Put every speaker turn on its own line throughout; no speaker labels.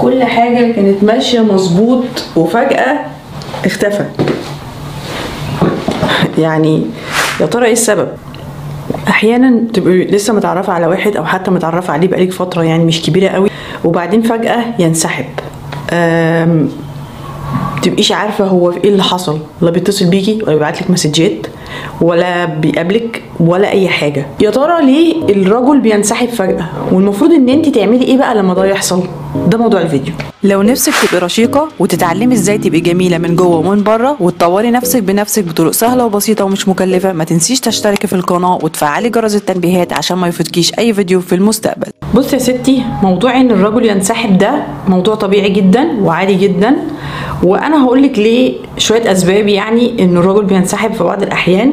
كل حاجة كانت ماشية مظبوط وفجأة اختفى. يعني يا ترى إيه السبب؟ أحيانا تبقي لسه متعرفة على واحد أو حتى متعرفة عليه بقالك فترة يعني مش كبيرة قوي وبعدين فجأة ينسحب. تبقيش عارفة هو إيه اللي حصل لا بيتصل بيكي ولا بيبعت لك مسجات. ولا بيقابلك ولا أي حاجة. يا ترى ليه الرجل بينسحب فجأة؟ والمفروض إن انت تعملي إيه بقى لما ده يحصل؟ ده موضوع الفيديو.
لو نفسك تبقي رشيقة وتتعلمي إزاي تبقي جميلة من جوه ومن بره وتطوري نفسك بنفسك بطرق سهلة وبسيطة ومش مكلفة ما تنسيش تشتركي في القناة وتفعلي جرس التنبيهات عشان ما يفوتكيش أي فيديو في المستقبل.
بص يا ستي موضوع إن الرجل ينسحب ده موضوع طبيعي جدا وعادي جدا. وأنا هقول لك ليه شوية أسباب يعني إن الرجل بينسحب في بعض الأحيان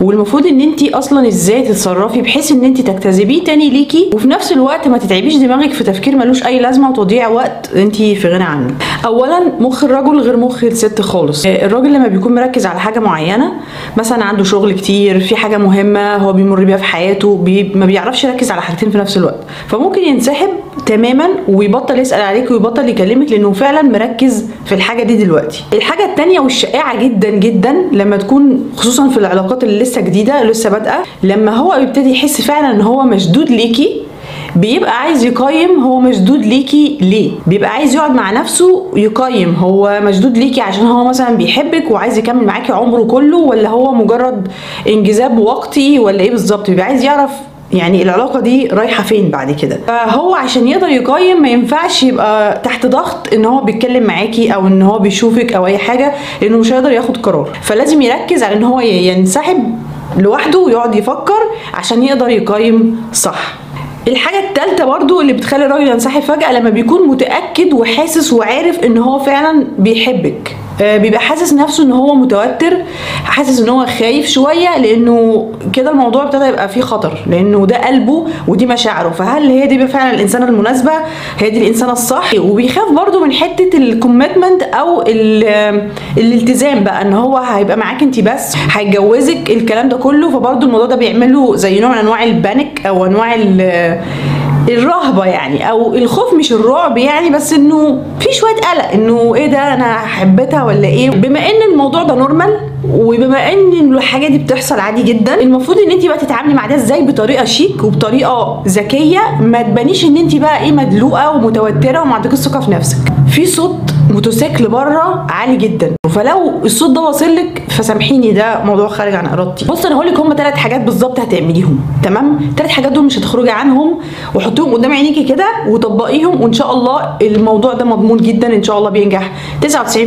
والمفروض إن انت أصلا إزاي تتصرفي بحيث إن انت تجتذبيه تاني ليكي وفي نفس الوقت ما تتعبيش دماغك في تفكير ملوش أي لازمة وتضييع وقت انت في غنى عنه. اولا مخ الرجل غير مخ الست خالص. آه، الراجل لما بيكون مركز على حاجة معينة مثلا عنده شغل كتير في حاجة مهمة هو بيمر بيها في حياته بي ما بيعرفش يركز على حاجتين في نفس الوقت. فممكن ينسحب تماما ويبطل يسأل عليك ويبطل يكلمك لأنه فعلا مركز في الحاجة دي دلوقتي. الحاجة التانية والشائعة جدا جدا لما تكون خصوصا في العلاقات اللي لسه جديدة لسه بادئة لما هو بيبتدي يحس فعلا إن هو مشدود ليكي بيبقى عايز يقيم هو مشدود ليكي ليه. بيبقى عايز يقعد مع نفسه يقيم هو مشدود ليكي عشان هو مثلا بيحبك وعايز يكمل معاكي عمره كله ولا هو مجرد انجذاب وقتي ولا إيه بالظبط. بيبقى عايز يعرف يعني العلاقة دي رايحة فين بعد كده؟ فهو عشان يقدر يقيم ما ينفعش يبقى تحت ضغط إن هو بيتكلم معاكي أو إن هو بيشوفك أو أي حاجة لأنه مش هيقدر ياخد قرار. فلازم يركز على إن هو ينسحب لوحده ويقعد يفكر عشان يقدر يقيم صح. الحاجة التالتة برضو اللي بتخلي الراجل ينسحب فجأة لما بيكون متأكد وحاسس وعارف إن هو فعلا بيحبك. بيبقى حاسس نفسه إن هو متوتر حاسس إن هو خايف شوية لأنه كده الموضوع ابتدى يبقى فيه خطر لأنه ده قلبه ودي مشاعره. فهل هي دي فعلا الإنسانة المناسبة؟ هي دي الإنسانة الصح؟ وبيخاف برضو من حتة الكوميتمنت أو ال- الالتزام بقى إن هو هيبقى معاك انت بس هيتجوزك الكلام ده كله. فبرضو الموضوع ده بيعمله زي نوع من أنواع ال panic أو أنواع الرهبة يعني أو الخوف مش الرعب يعني بس إنه في شوية قلق إنه إيه ده أنا حبيتها ولا إيه؟ بما إن الموضوع ده normal وبما إن الحاجة دي بتحصل عادي جدا المفروض إن انت بقى تتعاملي مع ده إزاي؟ بطريقة شيك وبطريقة ذكية ما تبانيش إن انت بقى إيه مدلوقة ومتوترة وما عندكش ثقة في نفسك. في صوت موتوسيكل بره عالي جدا. فلو الصوت ده واصل لك فسامحيني ده موضوع خارج عن إرادتي. بص أنا هقول لك هم ثلاث حاجات بالظبط هتعمليهم تمام؟ ثلاث حاجات دول مش هتخرجي عنهم وحطيهم قدام عينيكي كده وطبقيهم وإن شاء الله الموضوع ده مضمون جدا إن شاء الله بينجح 99%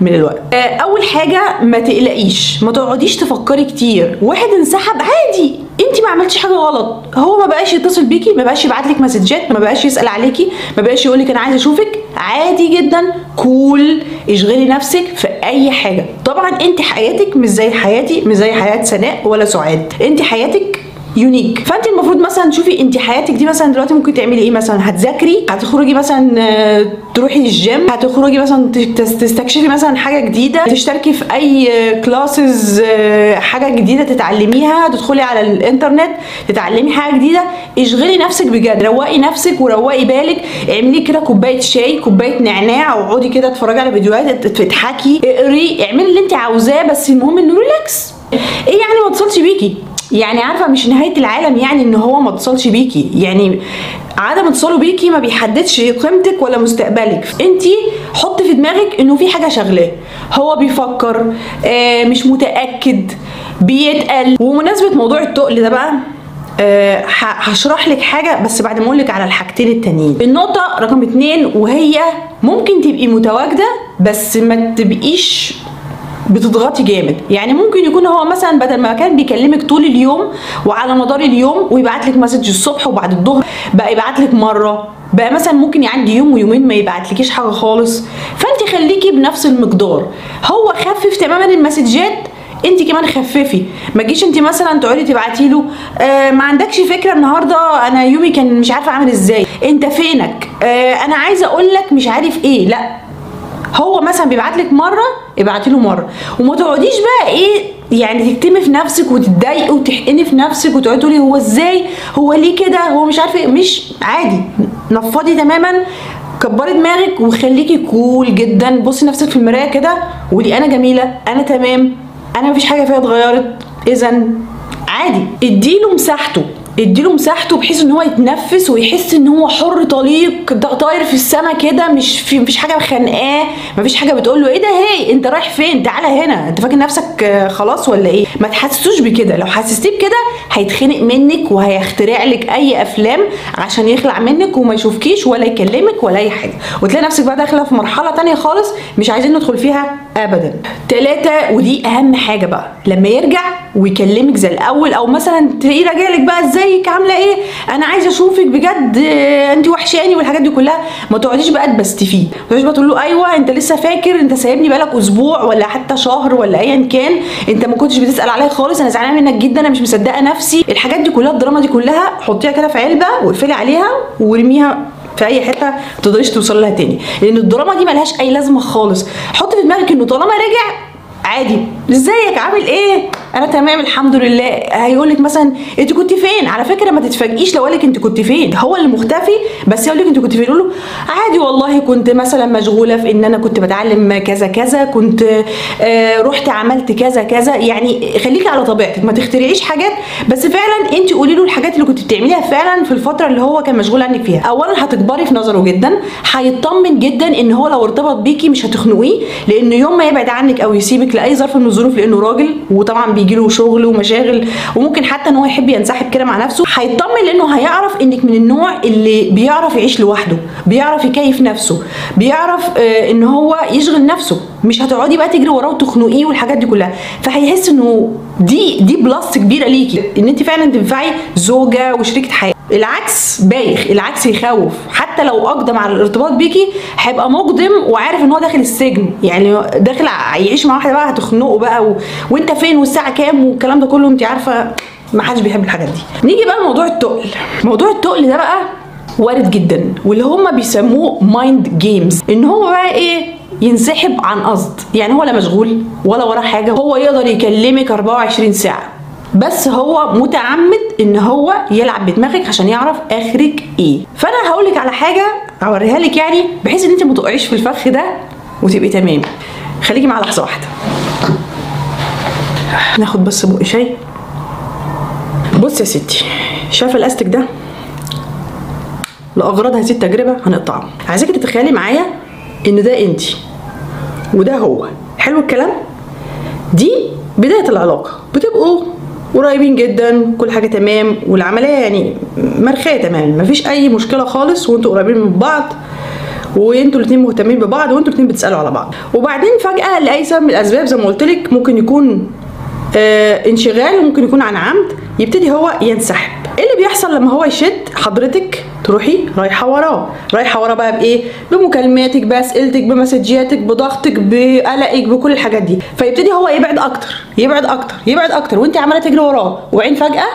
من الوقت. آه، أول حاجة ما تقلقيش ما تقعديش تفكري كتير. واحد انسحب عادي انت ما عملتيش حاجة غلط. هو ما بقاش يتصل بيكي ما بقاش يبعت لك مسجات ما بقاش يسأل عليكي ما بقاش يقول لك أنا عايز أشوفك. عادي جدا cool اشغلي نفسك في أي حاجة. طبعا أنت حياتك مش زي حياتي مش زي حياة سناء ولا سعاد. أنت حياتك unique فأنت المفروض مثلا تشوفي أنت حياتك دي مثلا دلوقتي ممكن تعملي إيه مثلا؟ هتذاكري؟ هتخرجي مثلا آه، تروحي الجيم؟ هتخرجي مثلا تست- تستكشفي مثلا حاجة جديدة؟ تشتركي في أي classes حاجة جديدة تتعلميها؟ تدخلي على الإنترنت تتعلمي حاجة جديدة؟ اشغلي نفسك بجد. روقي نفسك وروقي بالك. اعملي كده كوباية شاي كوباية نعناع واقعدي كده اتفرجي على فيديوهات تضحكي. اقري اعملي اللي انت عاوزاه بس المهم إنه ريلاكس إيه يعني ما اتصلش بيكي؟ يعني عارفة مش نهاية العالم يعني إن هو ما اتصلش بيكي. يعني عدم اتصاله بيكي ما بيحددش قيمتك ولا مستقبلك. انت حط في دماغك إنه في حاجة شغلاه. هو بيفكر آه مش متأكد بيتقل. ومناسبة موضوع التقل ده بقى آه، ه- هشرح لك حاجة بس بعد ما أقول لك على الحاجتين التانيين. النقطة رقم اتنين وهي ممكن تبقي متواجدة بس ما تبقيش بتضغطي جامد. يعني ممكن يكون هو مثلا بدل ما كان بيكلمك طول اليوم وعلى مدار اليوم ويبعت لك مسج الصبح وبعد الظهر بقى يبعت لك مرة. بقى مثلا ممكن يعدي يوم ويومين ما يبعتلكيش حاجة خالص. فانت خليكي بنفس المقدار. هو خفف تماما المسجات انت كمان خففي. ما تجيش انت مثلا تقعدي تبعتي له آه ما عندكش فكرة النهارده أنا يومي كان مش عارفة أعمل إزاي. أنت فينك؟ آه أنا عايزة أقول لك مش عارف إيه. لا. هو مثلا بيبعت لك مرة ابعتي له مرة. وما تقعديش بقى إيه يعني تكتمي في نفسك وتتضايقي وتحقني في نفسك وتقعدي تقولي هو إزاي؟ هو ليه كده؟ هو مش عارفه إيه. مش عادي. نفضي تماما كبري دماغك وخليكي كول جدا. بصي نفسك في المراية كده وقولي أنا جميلة أنا تمام أنا مفيش حاجة فيها اتغيرت اذا عادي. اديله مساحته. اديله مساحته بحيث إن هو يتنفس ويحس إن هو حر طليق طاير في السما كده مش في مفيش حاجة خانقاه مفيش حاجة بتقول له إيه ده؟ هي أنت رايح فين؟ تعالى هنا. أنت فاكر نفسك خلاص ولا إيه؟ ما تحسسوش بكده. لو حسستيه بكده هيتخنق منك وهيخترع لك أي أفلام عشان يخلع منك وما يشوفكيش ولا يكلمك ولا أي حاجة. وتلاقي نفسك بقى داخلة في مرحلة تانية خالص مش عايزين ندخل فيها ابدا. تلاتة ودي أهم حاجة بقى. لما يرجع ويكلمك زي الأول أو مثلا تلاقيه راجعلك بقى إزيك؟ عاملة إيه؟ أنا عايزة أشوفك بجد آه، انت وحشاني والحاجات دي كلها. ما تقعديش بقى تبستفيه. ما تقعديش بقى تقول له أيوه أنت لسه فاكر؟ أنت سايبني بقالك أسبوع ولا حتى شهر ولا ايا كان. أنت ما كنتش بتسأل عليا خالص. أنا زعلانة منك جدا أنا مش مصدقة نفسي. الحاجات دي كلها الدراما دي كلها حطيها كده في علبة واقفلي عليها وارميها في أي حتة تقدريش توصلي لها تاني. لأن الدراما دي ملهاش أي لازمة خالص. حط في دماغك إنه طالما رجع عادي. ازيك؟ عامل إيه؟ أنا تمام الحمد لله. هيقول لك مثلا انت كنت فين؟ على فكرة ما تتفاجئيش لو قال لك انت كنت فين. هو اللي مختفي بس يقول لك انت كنت فين. له عادي والله كنت مثلا مشغولة في إن أنا كنت بتعلم كذا كذا كنت آه رحت عملت كذا كذا. يعني خليكي على طبيعتك ما تخترعيش حاجات. بس فعلا انت قولي له الحاجات اللي كنت بتعمليها فعلا في الفترة اللي هو كان مشغول عنك فيها. اولا هتكبري في نظره جدا. هيطمن جدا إن هو لو ارتبط بيكي مش هتخنقيه لأن يوم ما يبعد عنك أو يسيبك لأي ظرف من الظروف لأنه راجل وطبعا بيجي له شغل ومشاغل وممكن حتى إن هو يحب ينسحب كده مع نفسه هيطمن لأنه هيعرف إنك من النوع اللي بيعرف يعيش لوحده بيعرف يكيف نفسه بيعرف آه إن هو يشغل نفسه مش هتقعدي بقى تجري وراه وتخنقيه والحاجات دي كلها. فهيحس إنه دي دي بلس كبيرة ليكي إن أنت فعلا تنفعي زوجة وشريكة حياة. العكس بايخ العكس يخوف. حتى لو أقدم على الارتباط بيكي هيبقى مقدم وعارف إن هو داخل السجن. يعني داخل يعيش مع واحدة بقى هتخنقه بقى و... وأنت فين والساعة كام والكلام ده كله انت عارفة ما حدش بيحب الحاجات دي. نيجي بقى لموضوع التقل. موضوع التقل ده بقى وارد جدا واللي هم بيسموه mind games إن هو بقى إيه؟ ينسحب عن قصد. يعني هو لا مشغول ولا وراه حاجة. هو يقدر يكلمك 24 ساعة. بس هو متعمد إن هو يلعب بدماغك عشان يعرف آخرك إيه. فأنا هقول لك على حاجة هوريها لك يعني بحيث إن أنت ما تقعيش في الفخ ده وتبقي تمام. خليكي معايا لحظة واحدة. ناخد بس بق شاي. بص يا ستي شايفة الاستك ده؟ لأغراض هذه التجربة هنقطعه. عايزاكي تتخيلي معايا إن ده انت وده هو. حلو الكلام؟ دي بداية العلاقة. بتبقوا قريبين جدا كل حاجة تمام والعملية يعني مرخيه تمام مفيش أي مشكلة خالص وأنتوا قريبين من بعض وأنتوا الاثنين مهتمين ببعض وأنتوا الاثنين بتسألوا على بعض. وبعدين فجأة لاي سبب من الأسباب زي ما قلت لك ممكن يكون آه انشغال وممكن يكون عن عمد يبتدي هو ينسحب. إيه اللي بيحصل لما هو يشد حضرتك؟ تروحي رايحة وراه. رايحة وراه بقى بإيه؟ بمكالماتك بأسئلتك بمسجاتك بضغطك بقلقك بكل الحاجات دي. فيبتدي هو يبعد أكتر يبعد أكتر يبعد أكتر وأنت عمالة تجري وراه. وبعدين فجأة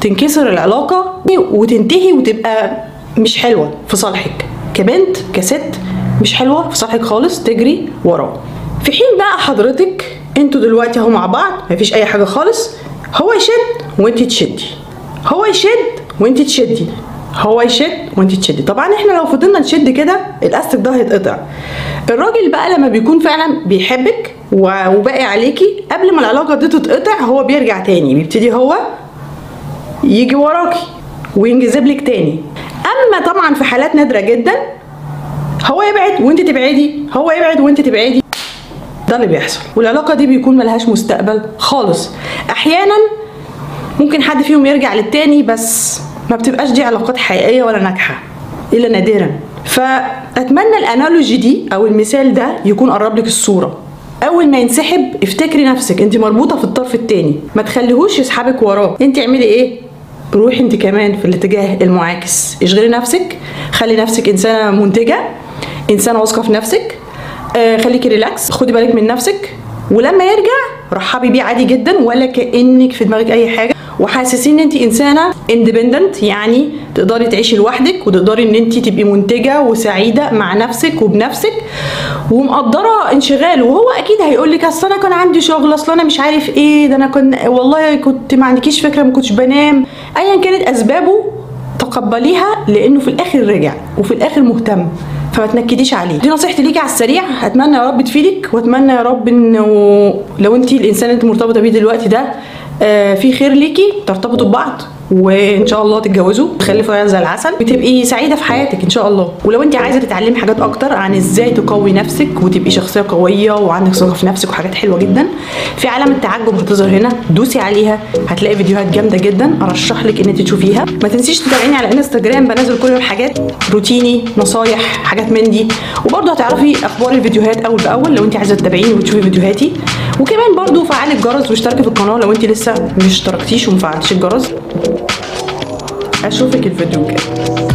تنكسر العلاقة وتنتهي وتبقى مش حلوة في صالحك. كبنت كست مش حلوة في صالحك خالص تجري وراه. في حين بقى حضرتك أنتوا دلوقتي اهو مع بعض مفيش أي حاجة خالص هو يشد وأنت تشدي. هو يشد وانت تشدي. هو يشد وانت تشدي. طبعا إحنا لو فضلنا نشد كده الأستك ده هيتقطع. الراجل بقى لما بيكون فعلا بيحبك وباقي عليكي قبل ما العلاقة دي تتقطع هو بيرجع تاني. بيبتدي هو يجي وراكي وينجذب لك تاني. أما طبعا في حالات نادرة جدا هو يبعد وانت تبعدي هو يبعد وانت تبعدي. ده اللي بيحصل. والعلاقة دي بيكون ملهاش مستقبل خالص. أحيانا ممكن حد فيهم يرجع للتاني بس ما بتبقاش دي علاقات حقيقية ولا ناجحة إلا نادرا. فأتمنى الأنالوجي دي أو المثال ده يكون قرب لك الصورة. أول ما ينسحب افتكري نفسك. انت مربوطة في الطرف التاني. ما تخليهوش يسحبك وراه. انت اعملي إيه؟ روحي انت كمان في الاتجاه المعاكس. اشغلي نفسك. خلي نفسك إنسانة منتجة. إنسانة واثقة في نفسك. آه خليكي relax خدي بالك من نفسك. ولما يرجع رحبي بيه عادي جدا ولا كأنك في دماغك أي حاجة. وحاسسين إن أنت إنسانة independent يعني تقدري تعيشي لوحدك وتقدري إن أنت تبقي منتجة وسعيدة مع نفسك وبنفسك. ومقدرة انشغاله وهو أكيد هيقول لك أصل أنا كان عندي شغل أصل أنا مش عارف إيه ده أنا كنت والله كنت ما عندكيش فكرة ما كنتش بنام. ايا كانت أسبابه تقبليها لأنه في الآخر رجع وفي الآخر مهتم فما تنكديش عليه. دي نصيحتي ليكي على السريع. أتمنى يا رب تفيدك وأتمنى يا رب إنه لو انت الإنسان اللي انت مرتبطة بيه دلوقتي ده آه، في خير ليكي ترتبطوا ببعض وإن شاء الله تتجوزوا تخلفوا عيال زي العسل. وتبقي سعيدة في حياتك إن شاء الله. ولو انت عايزة تتعلمي حاجات أكتر عن إزاي تقوي نفسك وتبقي شخصية قوية وعندك ثقة في نفسك وحاجات حلوة جدا في علامة تعجب هتظهر هنا. دوسي عليها هتلاقي فيديوهات جامدة جدا أرشح لك إن انت تشوفيها. ما تنسيش تتابعيني على إنستجرام بنزل كل الحاجات روتيني نصايح حاجات من دي. وبرضه هتعرفي أخبار الفيديوهات أول بأول لو انت عايزة تتابعيني وتشوفي فيديوهاتي. وكمان برضه فعلي الجرس واشتركي في القناة لو انت لسه مش اشتركتيش ومفعلتيش الجرس. أشوفك الفيديو الجاي.